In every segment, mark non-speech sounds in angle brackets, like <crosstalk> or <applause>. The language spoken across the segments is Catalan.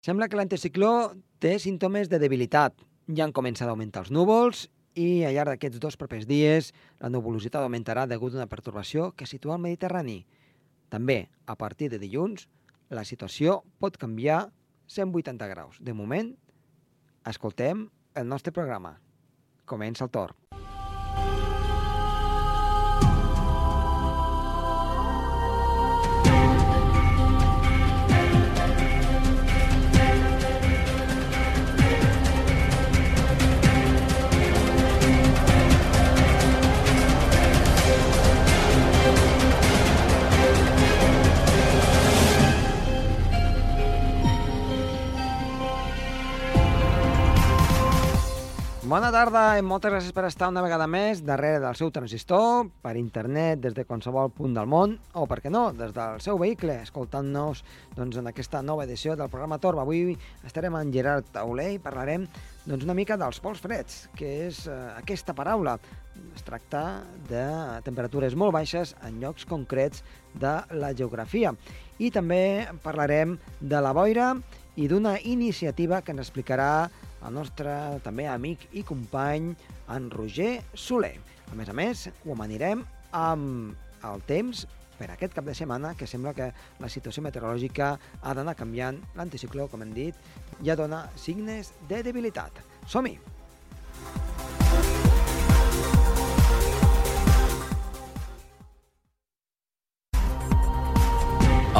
Sembla que l'anticicló té símptomes de debilitat. Ja han començat a augmentar els núvols i al llarg d'aquests dos propers dies la nuvolositat augmentarà degut a una pertorbació que situa al Mediterrani. També, a partir de dilluns, la situació pot canviar 180 graus. De moment, escoltem el nostre programa. Comença el torn. Bona tarda i moltes gràcies per estar una vegada més darrere del seu transistor, per internet, des de qualsevol punt del món, o, per què no, des del seu vehicle, escoltant-nos doncs, en aquesta nova edició del programa Torba. Avui estarem amb Gerard Tauler i parlarem doncs, una mica dels pols freds, que és eh, aquesta paraula. Es tracta de temperatures molt baixes en llocs concrets de la geografia. I també parlarem de la boira i d'una iniciativa que ens explicarà el nostre també amic i company, en Roger Soler. A més a més, ho amanirem amb el temps per aquest cap de setmana, que sembla que la situació meteorològica ha d'anar canviant. L'anticicló, com hem dit, ja dona signes de debilitat. Som-hi!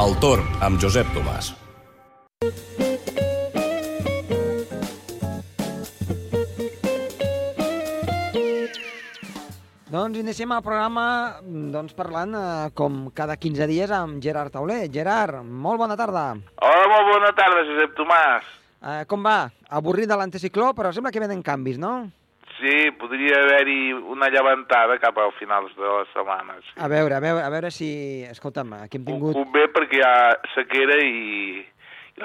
El torn amb Josep Tomàs. Doncs iniciem el programa doncs, parlant, eh, com cada 15 dies, amb Gerard Tauler. Gerard, molt bona tarda. Hola, molt bona tarda, Josep Tomàs. Eh, com va? Avorrit de l'anticicló, però sembla que venen canvis, no? Sí, podria haver-hi una llevantada cap al finals de la setmana. Sí. A veure, a veure, a veure si... Escolta'm, aquí hem tingut... Ho bé perquè hi ha sequera i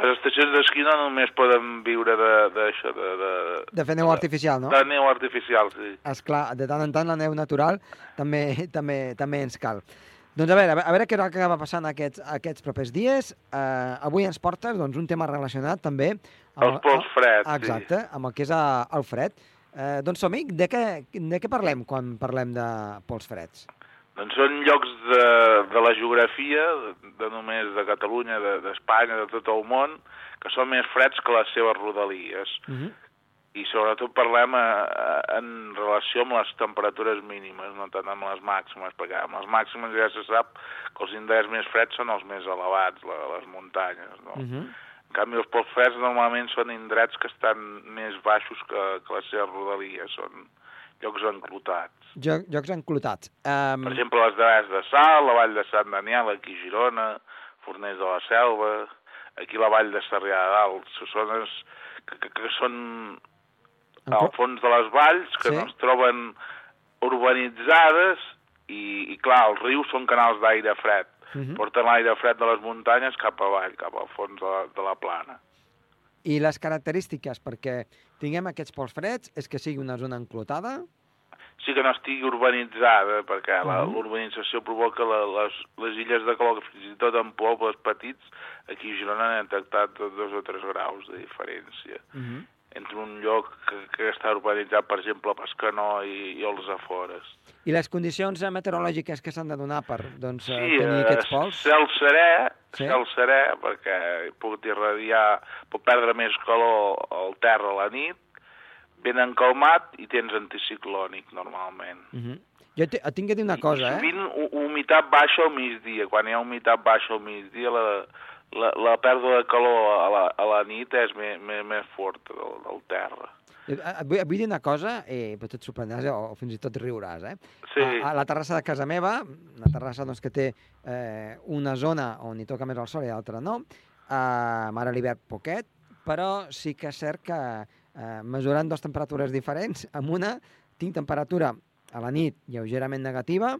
les estacions d'esquí no només poden viure d'això, de, de, de, De fer neu artificial, no? de neu artificial, sí. Esclar, de tant en tant la neu natural també, també, també ens cal. Doncs a veure, a veure, què acaba passant aquests, aquests propers dies. Uh, avui ens portes doncs, un tema relacionat també... Els pols freds, sí. Exacte, amb el que és el fred. Uh, doncs som de què, de què parlem quan parlem de pols freds? Doncs són llocs de, de la geografia, de, de només de Catalunya, d'Espanya, de, de tot el món, que són més freds que les seves rodalies. Uh -huh. I sobretot parlem a, a, en relació amb les temperatures mínimes, no tant amb les màximes, perquè amb les màximes ja se sap que els indrets més freds són els més elevats, la, les muntanyes, no? Uh -huh. En canvi, els pols freds normalment són indrets que estan més baixos que, que les seves rodalies, són llocs enclotats. Joc, jocs enclotats. Um... Per exemple, les Davers de Sal, la Vall de Sant Daniel, aquí a Girona, Forners de la Selva, aquí la Vall de Sarrià de Dalt, són zones que, que, que són al fons de les valls, que Sí. no es troben urbanitzades, i, i clar, els rius són canals d'aire fred. Uh -huh. Porten l'aire fred de les muntanyes cap avall, cap al fons de la, de la plana. I les característiques perquè tinguem aquests pols freds és que sigui una zona enclotada, sí que no estigui urbanitzada, perquè la Mhm. urbanització provoca la, les, les illes de calor, que fins i tot en pobles petits, aquí a Girona han detectat dos o tres graus de diferència uh -huh. Entre un lloc que, que està urbanitzat, per exemple, a Pescanó i, i els afores. I les condicions eh, meteorològiques que s'han de donar per doncs, sí, Sí, tenir eh, aquests pols? cel serè, Sí. cel serè, perquè pot irradiar, pot perdre més calor al terra a la nit, ben encalmat i tens anticiclònic normalment. Uh -huh. Jo te, tinc que dir una cosa, I eh? sovint hu- humitat baixa al migdia. Quan hi ha humitat baixa al migdia, la, la, la pèrdua de calor a la, a la nit és més, més, més forta del, del terra. Eh, eh, Vull, vull dir una cosa, eh, però tu et sorprendràs eh, o, fins i tot riuràs, eh? Sí. A, a la terrassa de casa meva, una terrassa doncs, que té eh, una zona on hi toca més el sol i l'altra no, eh, ara l'hivern poquet, però sí que és cert que eh, mesurant dues temperatures diferents, amb una tinc temperatura a la nit lleugerament negativa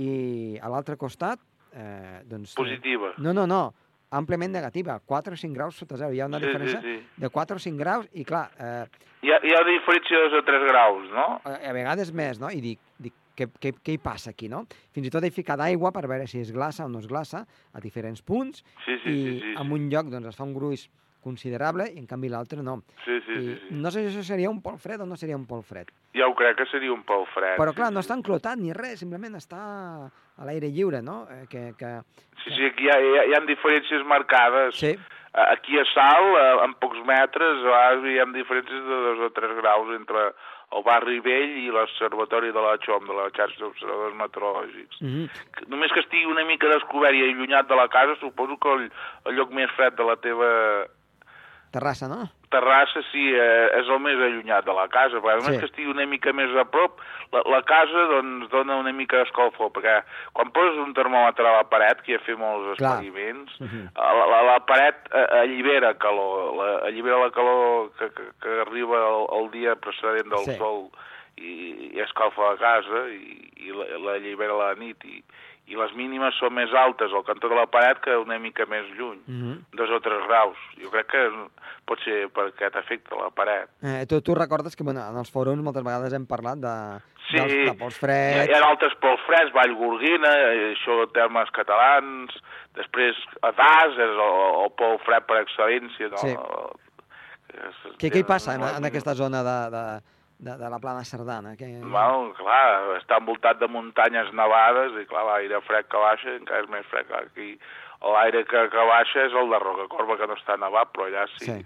i a l'altre costat eh, doncs... Positiva. No, no, no, àmpliament negativa, 4 o 5 graus sota zero. Hi ha una Sí, sí, diferència sí. de 4 o 5 graus i, clar, eh, Hi ha, hi ha una diferència de 2 o 3 graus, no? a, a vegades més, no? I dic, dic què, què, què hi passa aquí, no? Fins i tot he ficat aigua per veure si es glaça o no es glaça a diferents punts Sí, sí, i sí, sí. en un lloc doncs, es fa un gruix considerable i en canvi l'altre no. Sí, sí, I sí, sí. no sé si això seria un pol fred o no seria un pol fred. Ja ho crec que seria un pol fred. Però clar, sí, no sí. està enclotat ni res, simplement està a l'aire lliure, no? Eh, que, que... Sí, sí, aquí hi ha, hi ha, diferències marcades. Sí, Aquí a Sal, a- en pocs metres, a vegades hi ha diferències de dos o tres graus entre el barri vell i l'observatori de la XOM, de la xarxa d'observadors meteorològics. mm -hmm. Només que estigui una mica descobert i allunyat de la casa, suposo que el, el lloc més fred de la teva terrassa, no? terrassa sí, eh, és el més allunyat de la casa, perquè Sí. que estigui una mica més a prop, la, la casa doncs, dona una mica d'escalfor, perquè quan poses un termòmetre a la paret, que ja fa molts experiments, Mhm. la, la, la paret eh, allibera calor, la, allibera la calor que, que, que arriba el, el dia precedent del Sí. sol i, i escalfa la casa i, i la- l'allibera a la nit i, i les mínimes són més altes al cantó de la paret que una mica més lluny, Mm -hmm. dos o tres graus. Jo crec que pot ser per aquest efecte la paret. eh, tu, tu recordes que bueno, en els fòrums moltes vegades hem parlat de, Sí, dels, de pols freds... hi ha altres pols freds, Vallgorguina, eh, això termes catalans, després a Das, és el, el pol fred per excel·lència. No? Sí. Què, què hi passa en, en aquesta zona de, de, de, de la plana Sardana? Que... Bueno, clar, està envoltat de muntanyes nevades i, clar, l'aire fred que baixa encara és més fred. Clar, aquí l'aire que, que baixa és el de Rocacorba, que no està nevat, però allà sí. Sí.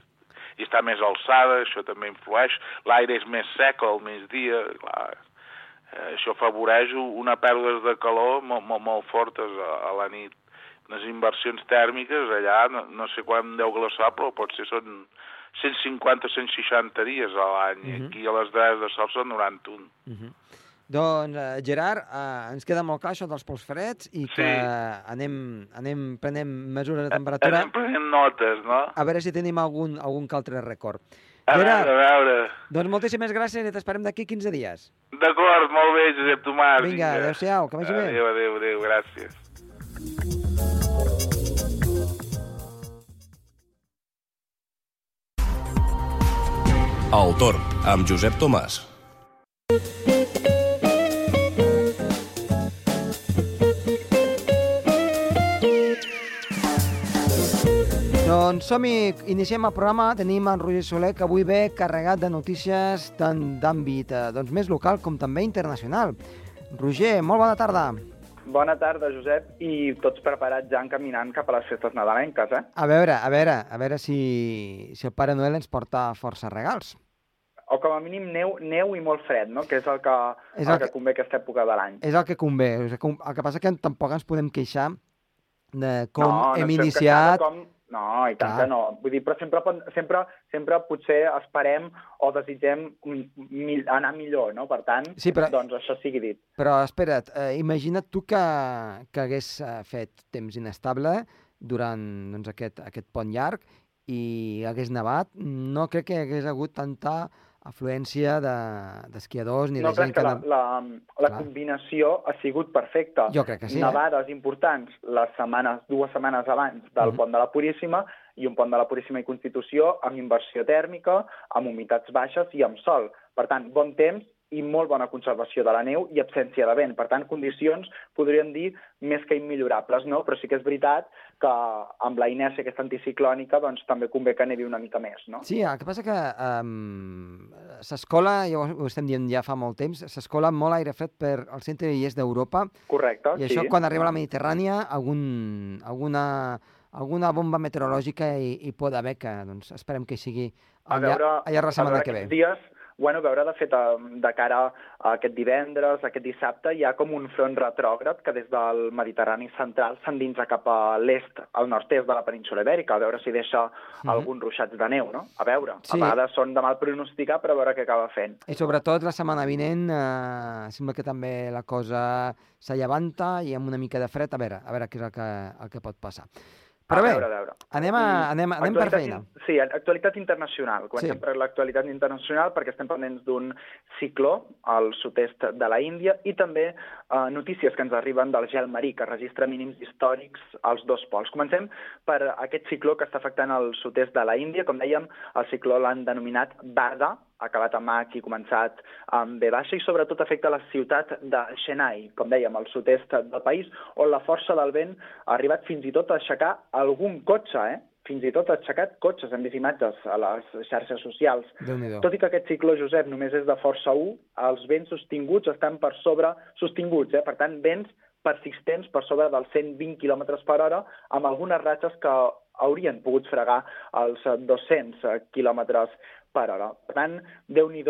I està més alçada, això també influeix. L'aire és més sec al migdia, clar. Eh, això afavoreix una pèrdua de calor molt, molt, molt fortes a, a la nit. Unes inversions tèrmiques allà, no, no sé quan deu glaçar, però potser són 150 o 160 dies a l'any. Mhm. Aquí a les dades de sol són 91. Uh -huh. Doncs, eh, Gerard, eh, ens queda molt clar això dels pols freds i que Sí. anem, anem prenent mesures de temperatura Anem prenent notes, no? a veure si tenim algun, algun que altre record. A Gerard, veure, a veure. doncs moltíssimes gràcies i t'esperem d'aquí 15 dies. D'acord, molt bé, Josep Tomàs. Vinga, adéu-siau, que vagi bé. Adéu, adéu, adéu, gràcies. El Torn, amb Josep Tomàs. Doncs som-hi, iniciem el programa. Tenim en Roger Soler, que avui ve carregat de notícies tant d'àmbit eh, doncs, més local com també internacional. Roger, molt bona tarda. Bona tarda, Josep, i tots preparats ja encaminant cap a les festes nadalenques, eh? A veure, a veure, a veure si, si el Pare Noel ens porta força regals. O com a mínim neu, neu i molt fred, no? Que és el que, És el el que que- convé aquesta època de l'any. És el que convé. El que passa que tampoc ens podem queixar de com no, no hem fem iniciat... Com... No, i tant Clar. que no. Vull dir, però sempre, sempre, sempre potser esperem o desitgem mi, mi, anar millor, no? Per tant, Sí, però- doncs això sigui dit. Però espera't, eh, imagina't tu que, que hagués eh, fet temps inestable durant doncs, aquest, aquest pont llarg i hagués nevat, no crec que hagués hagut tanta afluència de- d'esquiadors ni No de gent que la, la, la Clar. combinació ha sigut perfecta. Jo crec que sí, eh? Nevades importants les setmanes, dues setmanes abans del Mhm. pont de la Puríssima i un pont de la Puríssima i Constitució amb inversió tèrmica, amb humitats baixes i amb sol. Per tant, bon temps i molt bona conservació de la neu i absència de vent. Per tant, condicions, podríem dir, més que immillorables, no? Però sí que és veritat que amb la inèrcia aquesta anticiclònica doncs, també convé que nevi una mica més, no? Sí, el que passa que um, s'escola, ja ho, estem dient ja fa molt temps, s'escola molt aire fred per al centre i est d'Europa Correcte, i sí. això quan arriba a la Mediterrània algun, alguna, alguna bomba meteorològica hi, hi pot haver que doncs, esperem que sigui a al, llarg- veure, al llarg de la setmana que ve. dies, bueno, veure, de fet, de cara a aquest divendres, a aquest dissabte, hi ha com un front retrògrad que des del Mediterrani central s'endinsa cap a l'est, al nord-est de la península Ibèrica, a veure si deixa Mhm. alguns ruixats de neu, no? A veure, Sí. a vegades són de mal pronosticar, però a veure què acaba fent. I sobretot la setmana vinent eh, sembla que també la cosa s'allevanta i amb una mica de fred, a veure, a veure què és el que, el que pot passar. Però a bé, veure, a veure. anem, a, anem, anem per feina. in- Sí, actualitat internacional. Comencem Sí. per l'actualitat internacional perquè estem pendents d'un cicló al sud-est de la Índia i també eh, notícies que ens arriben del gel marí, que registra mínims històrics als dos pols. Comencem per aquest cicló que està afectant el sud-est de la Índia. Com dèiem, el cicló l'han denominat Varda, acabat amb H i començat amb B baixa, i sobretot afecta la ciutat de Chennai, com dèiem, al sud-est del país, on la força del vent ha arribat fins i tot a aixecar algun cotxe, eh? fins i tot aixecat cotxes, hem vist imatges a les xarxes socials. Tot i que aquest cicló, Josep, només és de força 1, els vents sostinguts estan per sobre, sostinguts, eh? per tant, vents persistents per sobre dels 120 km per hora, amb algunes ratxes que haurien pogut fregar els 200 km per hora. Per tant, déu nhi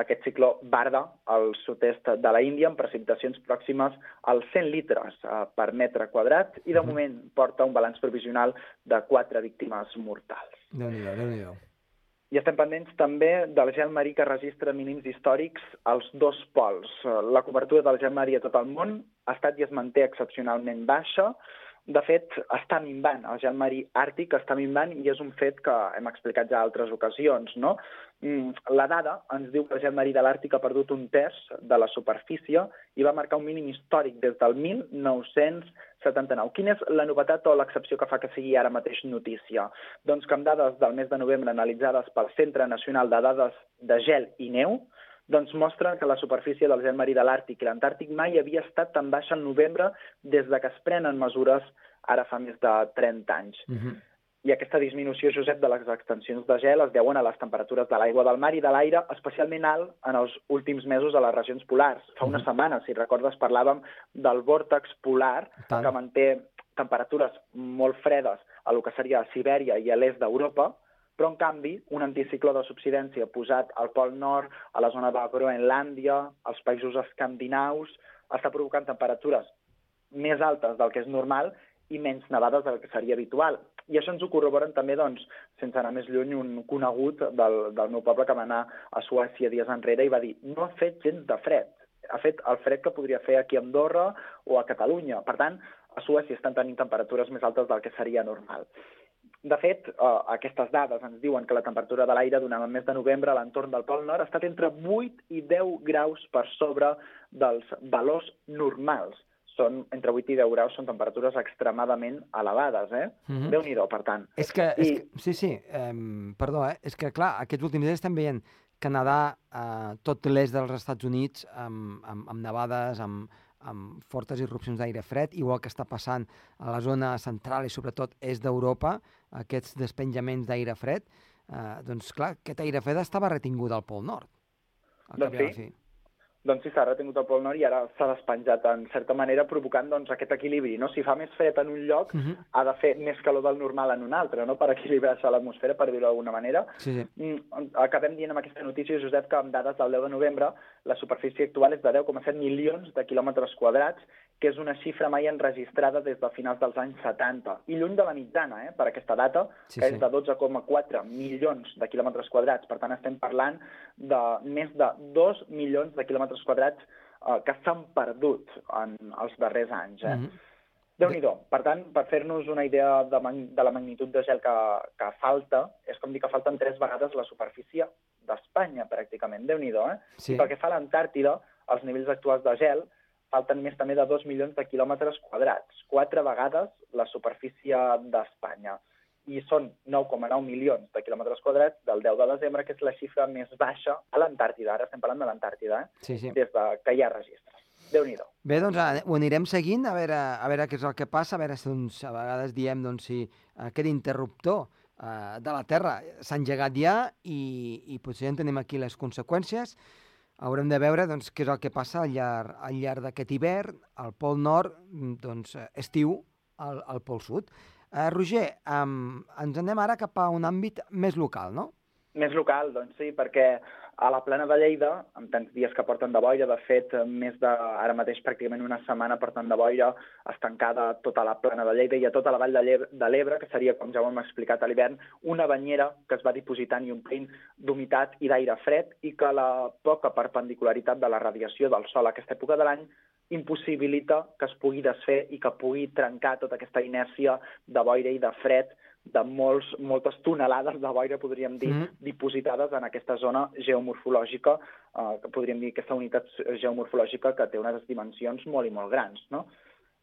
aquest cicló Barda al sud-est de la Índia amb precipitacions pròximes als 100 litres eh, per metre quadrat i de moment porta un balanç provisional de 4 víctimes mortals. Déu-n'hi-do, déu nhi déu i estem pendents també del gel marí que registra mínims històrics als dos pols. La cobertura del gel marí a tot el món ha estat i es manté excepcionalment baixa, de fet, està minvant. El gel marí àrtic està minvant i és un fet que hem explicat ja altres ocasions. No? Mm, la dada ens diu que el gel marí de l'Àrtic ha perdut un terç de la superfície i va marcar un mínim històric des del 1979. Quina és la novetat o l'excepció que fa que sigui ara mateix notícia? Doncs que amb dades del mes de novembre analitzades pel Centre Nacional de Dades de Gel i Neu, doncs mostra que la superfície del gel marí de l'Àrtic i l'Antàrtic mai havia estat tan baixa al novembre des de que es prenen mesures ara fa més de 30 anys. Uh -huh. I aquesta disminució, Josep, de les extensions de gel es deuen a les temperatures de l'aigua del mar i de l'aire especialment alt en els últims mesos a les regions polars. Fa una uh -huh. setmana, si recordes, parlàvem del vòrtex polar Tant. que manté temperatures molt fredes a lo que seria a Sibèria i a l'est d'Europa, però, en canvi, un anticicló de subsidència posat al Pol Nord, a la zona de Groenlàndia, als països escandinaus, està provocant temperatures més altes del que és normal i menys nevades del que seria habitual. I això ens ho corroboren també, doncs, sense anar més lluny, un conegut del, del meu poble que va anar a Suècia dies enrere i va dir no ha fet gens de fred, ha fet el fred que podria fer aquí a Andorra o a Catalunya. Per tant, a Suècia estan tenint temperatures més altes del que seria normal. De fet, eh, aquestes dades ens diuen que la temperatura de l'aire durant el mes de novembre a l'entorn del Pol Nord ha estat entre 8 i 10 graus per sobre dels valors normals. Són, entre 8 i 10 graus són temperatures extremadament elevades, eh? Mm -hmm. Déu-n'hi-do, per tant. És que, I... és que sí, sí, eh, perdó, eh? és que, clar, aquests últims dies estem veient Canadà, eh, tot l'est dels Estats Units, amb, amb, amb nevades, amb, amb fortes irrupcions d'aire fred, igual que està passant a la zona central i sobretot est d'Europa, aquests despenjaments d'aire fred, eh, doncs clar, aquest aire fred estava retingut al Pol Nord. Doncs sí, doncs sí, s'ha retingut el Pol Nord i ara s'ha despenjat en certa manera provocant doncs, aquest equilibri. No? Si fa més fred en un lloc, uh mhm. -huh. ha de fer més calor del normal en un altre, no? per equilibrar-se l'atmosfera, per dir-ho d'alguna manera. Sí, sí. Mm, acabem dient amb aquesta notícia, Josep, que amb dades del 10 de novembre la superfície actual és de 10,7 milions de quilòmetres quadrats que és una xifra mai enregistrada des de finals dels anys 70, i lluny de la mitjana, eh, per aquesta data, sí, que sí. és de 12,4 milions de quilòmetres quadrats. Per tant, estem parlant de més de 2 milions de quilòmetres quadrats eh, que s'han perdut en els darrers anys. Eh? Mm -hmm. déu nhi Per tant, per fer-nos una idea de, de la magnitud de gel que, que falta, és com dir que falten tres vegades la superfície d'Espanya, pràcticament. déu nhi eh? Sí. I pel que fa a l'Antàrtida, els nivells actuals de gel falten més també de 2 milions de quilòmetres quadrats, quatre vegades la superfície d'Espanya. I són 9,9 milions de quilòmetres quadrats del 10 de desembre, que és la xifra més baixa a l'Antàrtida. Ara estem parlant de l'Antàrtida, eh? sí, sí. des de que hi ha registres. déu nhi Bé, doncs ho anirem seguint, a veure, a veure què és el que passa, a veure si doncs, a vegades diem doncs, si aquest interruptor eh, de la Terra s'ha engegat ja i, i potser ja en tenim aquí les conseqüències haurem de veure doncs, què és el que passa al llarg, al llarg d'aquest hivern, al Pol Nord, mm, doncs, estiu, al, al Pol Sud. Eh, Roger, um, ens anem ara cap a un àmbit més local, no? Més local, doncs sí, perquè a la plana de Lleida, amb tants dies que porten de boira, de fet, més de, ara mateix pràcticament una setmana porten de boira estancada tota la plana de Lleida i a tota la vall de l'Ebre, que seria, com ja ho hem explicat a l'hivern, una banyera que es va dipositant i omplint d'humitat i d'aire fred i que la poca perpendicularitat de la radiació del sol a aquesta època de l'any impossibilita que es pugui desfer i que pugui trencar tota aquesta inèrcia de boira i de fred de molts, moltes tonelades de boira, podríem dir, mm dipositades en aquesta zona geomorfològica, eh, que podríem dir aquesta unitat geomorfològica que té unes dimensions molt i molt grans, no?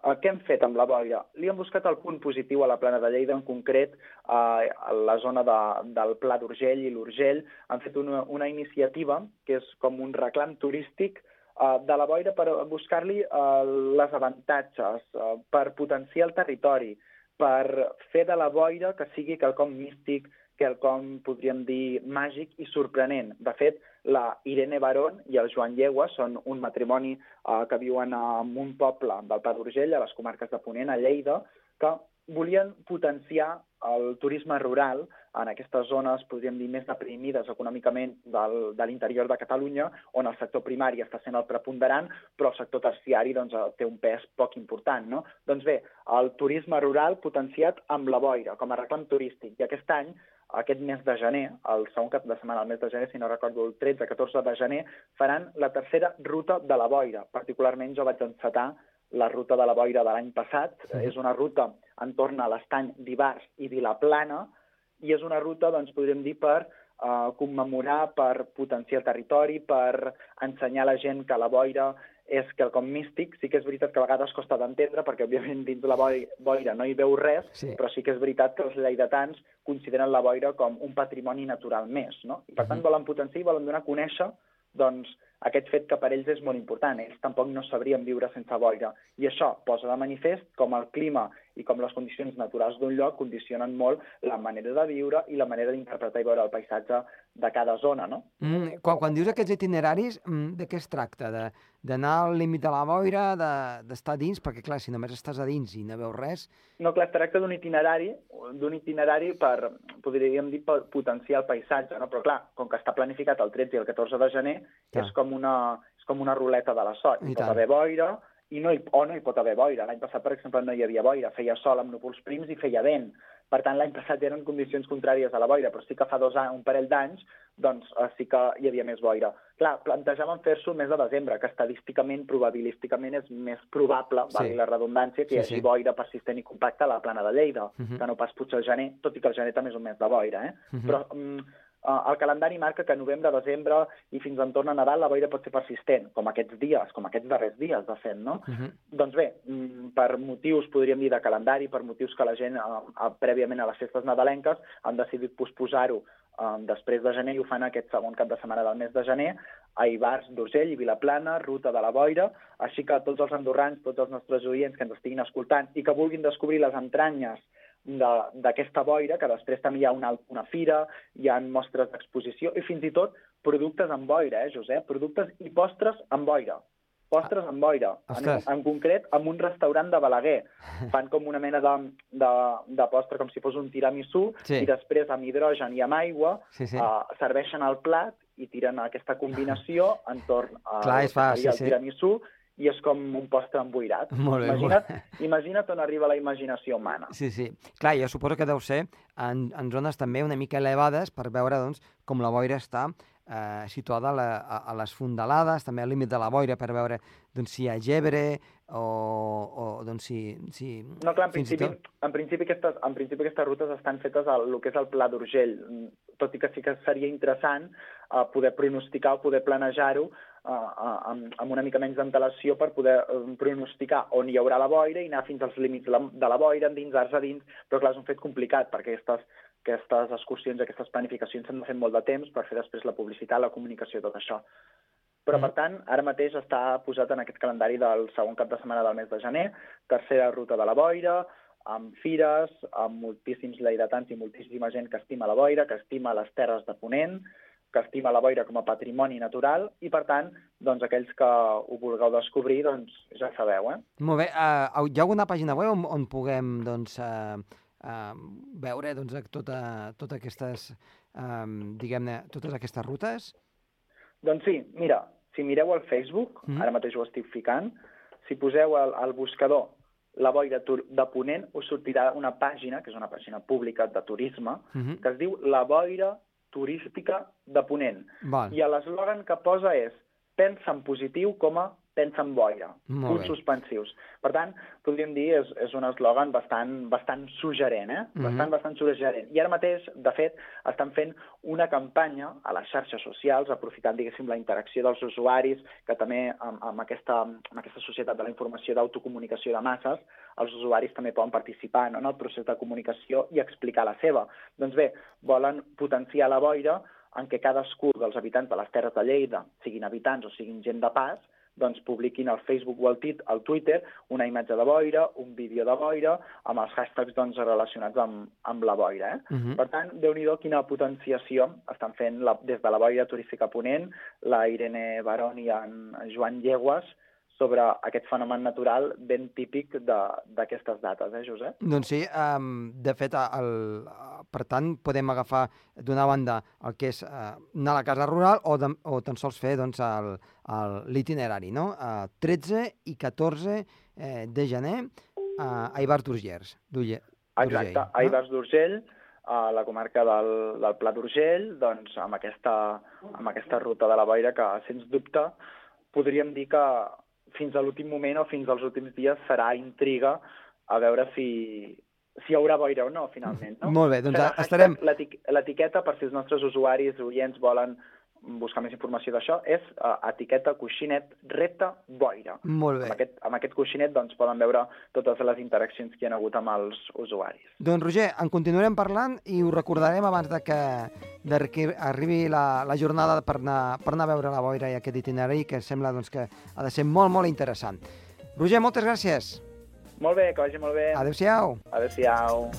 Eh, què hem fet amb la boira? Li hem buscat el punt positiu a la plana de Lleida, en concret eh, a la zona de, del Pla d'Urgell i l'Urgell. Han fet una, una iniciativa que és com un reclam turístic eh, de la boira per buscar-li eh, les avantatges, eh, per potenciar el territori, per fer de la boira que sigui quelcom místic, quelcom, podríem dir, màgic i sorprenent. De fet, la Irene Barón i el Joan Llegua són un matrimoni eh, que viuen en un poble del Pla d'Urgell, a les comarques de Ponent, a Lleida, que volien potenciar el turisme rural en aquestes zones, podríem dir, més deprimides econòmicament del, de l'interior de Catalunya, on el sector primari està sent el preponderant, però el sector terciari doncs, té un pes poc important. No? Doncs bé, el turisme rural potenciat amb la boira, com a reclam turístic. I aquest any aquest mes de gener, el segon cap de setmana del mes de gener, si no recordo, el 13-14 de gener, faran la tercera ruta de la boira. Particularment jo vaig encetar la ruta de la boira de l'any passat. Sí. És una ruta entorn a l'estany d'Ibars i Vilaplana, i és una ruta, doncs, podríem dir, per eh, commemorar, per potenciar el territori, per ensenyar a la gent que la boira és quelcom místic. Sí que és veritat que a vegades costa d'entendre, perquè, òbviament, dins de la boira no hi veu res, sí. però sí que és veritat que els lleidatans consideren la boira com un patrimoni natural més, no? I, per tant, uh -huh. volen potenciar i volen donar a conèixer doncs, aquest fet que per ells és molt important. Ells tampoc no sabrien viure sense boira. I això posa de manifest com el clima i com les condicions naturals d'un lloc condicionen molt la manera de viure i la manera d'interpretar i veure el paisatge de cada zona, no? Mm, quan, quan dius aquests itineraris, mm, de què es tracta? D'anar al límit de la boira, d'estar de, dins? Perquè, clar, si només estàs a dins i no veus res... No, clar, es tracta d'un itinerari, d'un itinerari per, podríem dir, per potenciar el paisatge, no? Però, clar, com que està planificat el 13 i el 14 de gener, clar. és com una, és com una ruleta de la sort. I pot haver boira, i no hi, o no hi pot haver boira. L'any passat, per exemple, no hi havia boira, feia sol amb núvols prims i feia vent. Per tant, l'any passat eren condicions contràries a la boira, però sí que fa dos anys, un parell d'anys, doncs eh, sí que hi havia més boira. Clar, plantejàvem fer-s'ho mes de desembre, que estadísticament, probabilísticament, és més probable, sí. valgui la redundància, que sí, hi hagi sí. boira persistent i compacta a la plana de Lleida, uh mhm. -huh. que no pas potser al gener, tot i que el gener també és un mes de boira, eh? Uh mhm. -huh. Però mm, el calendari marca que novembre, desembre i fins entorn a Nadal la boira pot ser persistent, com aquests dies, com aquests darrers dies, de fet, no? Uh -huh. Doncs bé, mm, per motius, podríem dir, de calendari, per motius que la gent, eh, eh, prèviament a les festes nadalenques, han decidit posposar-ho eh, després de gener i ho fan aquest segon cap de setmana del mes de gener a Ibars d'Urgell i Vilaplana, ruta de la boira, així que tots els andorrans, tots els nostres oients que ens estiguin escoltant i que vulguin descobrir les entranyes d'aquesta boira, que després també hi ha una, una fira, hi ha mostres d'exposició i fins i tot productes amb boira, eh, Josep? Productes i postres amb boira. Postres amb boira. En, en concret, amb un restaurant de Balaguer. <laughs> Fan com una mena de, de, de postre, com si fos un tiramisú, sí. i després amb hidrogen i amb aigua sí, sí. Uh, serveixen el plat i tiren aquesta combinació <laughs> entorn a, Clar, fa, sí, al tiramisú sí i és com un postre emboirat. <laughs> Molt bé, imagina't, molt... imagina't on arriba la imaginació humana. Sí, sí. Clar, jo suposo que deu ser en, en zones també una mica elevades per veure doncs, com la boira està eh, situada a, la, a, a les fondalades, també al límit de la boira per veure doncs, si hi ha gebre o, o doncs, si, si... No, clar, en principi, tot... en, principi aquestes, en principi aquestes rutes estan fetes al que és el Pla d'Urgell, tot i que sí que seria interessant eh, poder pronosticar o poder planejar-ho amb, amb una mica menys d'antelació per poder um, pronosticar on hi haurà la boira i anar fins als límits de la boira, endinsar-se dins, però clar, és un fet complicat perquè aquestes, aquestes excursions, aquestes planificacions s'han de fer molt de temps per fer després la publicitat, la comunicació, tot això. Però, per mm. tant, ara mateix està posat en aquest calendari del segon cap de setmana del mes de gener, tercera ruta de la boira, amb fires, amb moltíssims lleidatans i moltíssima gent que estima la boira, que estima les terres de Ponent, que estima la boira com a patrimoni natural i, per tant, doncs, aquells que ho vulgueu descobrir, doncs, ja sabeu, eh? Molt bé. Uh, hi ha alguna pàgina web on, on puguem, doncs, uh, uh, veure, doncs, tota, totes aquestes, um, diguem-ne, totes aquestes rutes? Doncs sí, mira, si mireu al Facebook, mm -hmm. ara mateix ho estic ficant, si poseu al, al buscador la boira de Ponent, us sortirà una pàgina, que és una pàgina pública de turisme, mm -hmm. que es diu La boira turística de Ponent. Val. I l'eslògan que posa és pensa en positiu com a pensa en boira, punts suspensius. Per tant, podríem dir, és, és un eslògan bastant, bastant suggerent, eh? Mm -hmm. Bastant, bastant suggerent. I ara mateix, de fet, estan fent una campanya a les xarxes socials, aprofitant, diguéssim, la interacció dels usuaris, que també amb, amb, aquesta, amb aquesta societat de la informació d'autocomunicació de masses, els usuaris també poden participar no, en el procés de comunicació i explicar la seva. Doncs bé, volen potenciar la boira en què cadascú dels habitants de les Terres de Lleida, siguin habitants o siguin gent de pas, doncs, publiquin al Facebook o al, tit, al Twitter una imatge de boira, un vídeo de boira, amb els hashtags doncs, relacionats amb, amb la boira. Eh? Uh -huh. Per tant, déu nhi quina potenciació estan fent la, des de la boira turística Ponent, la Irene Barón i en Joan Llegues, sobre aquest fenomen natural ben típic d'aquestes dates, eh, Josep? Doncs sí, um, de fet, el, per tant, podem agafar d'una banda el que és uh, anar a la casa rural o, de, o tan sols fer doncs, l'itinerari, no? Uh, 13 i 14 eh, de gener uh, a Ibars d'Urgell. Exacte, a Ibars d'Urgell, a la comarca del, del Pla d'Urgell, doncs amb aquesta, amb aquesta ruta de la boira que, sens dubte, podríem dir que fins a l'últim moment o fins als últims dies serà intriga a veure si, si hi haurà boira o no, finalment. No? Molt bé, doncs Serà estarem... L'etiqueta, per si els nostres usuaris, oients, volen buscar més informació d'això, és uh, etiqueta coixinet reta boira. Molt bé. Amb aquest, amb aquest coixinet doncs, poden veure totes les interaccions que hi ha hagut amb els usuaris. Doncs Roger, en continuarem parlant i ho recordarem abans de que, de que arribi la, la jornada per anar, per anar a veure la boira i aquest itinerari que sembla doncs, que ha de ser molt, molt interessant. Roger, moltes gràcies. Molt bé, que vagi molt bé. Adéu-siau. Adéu-siau.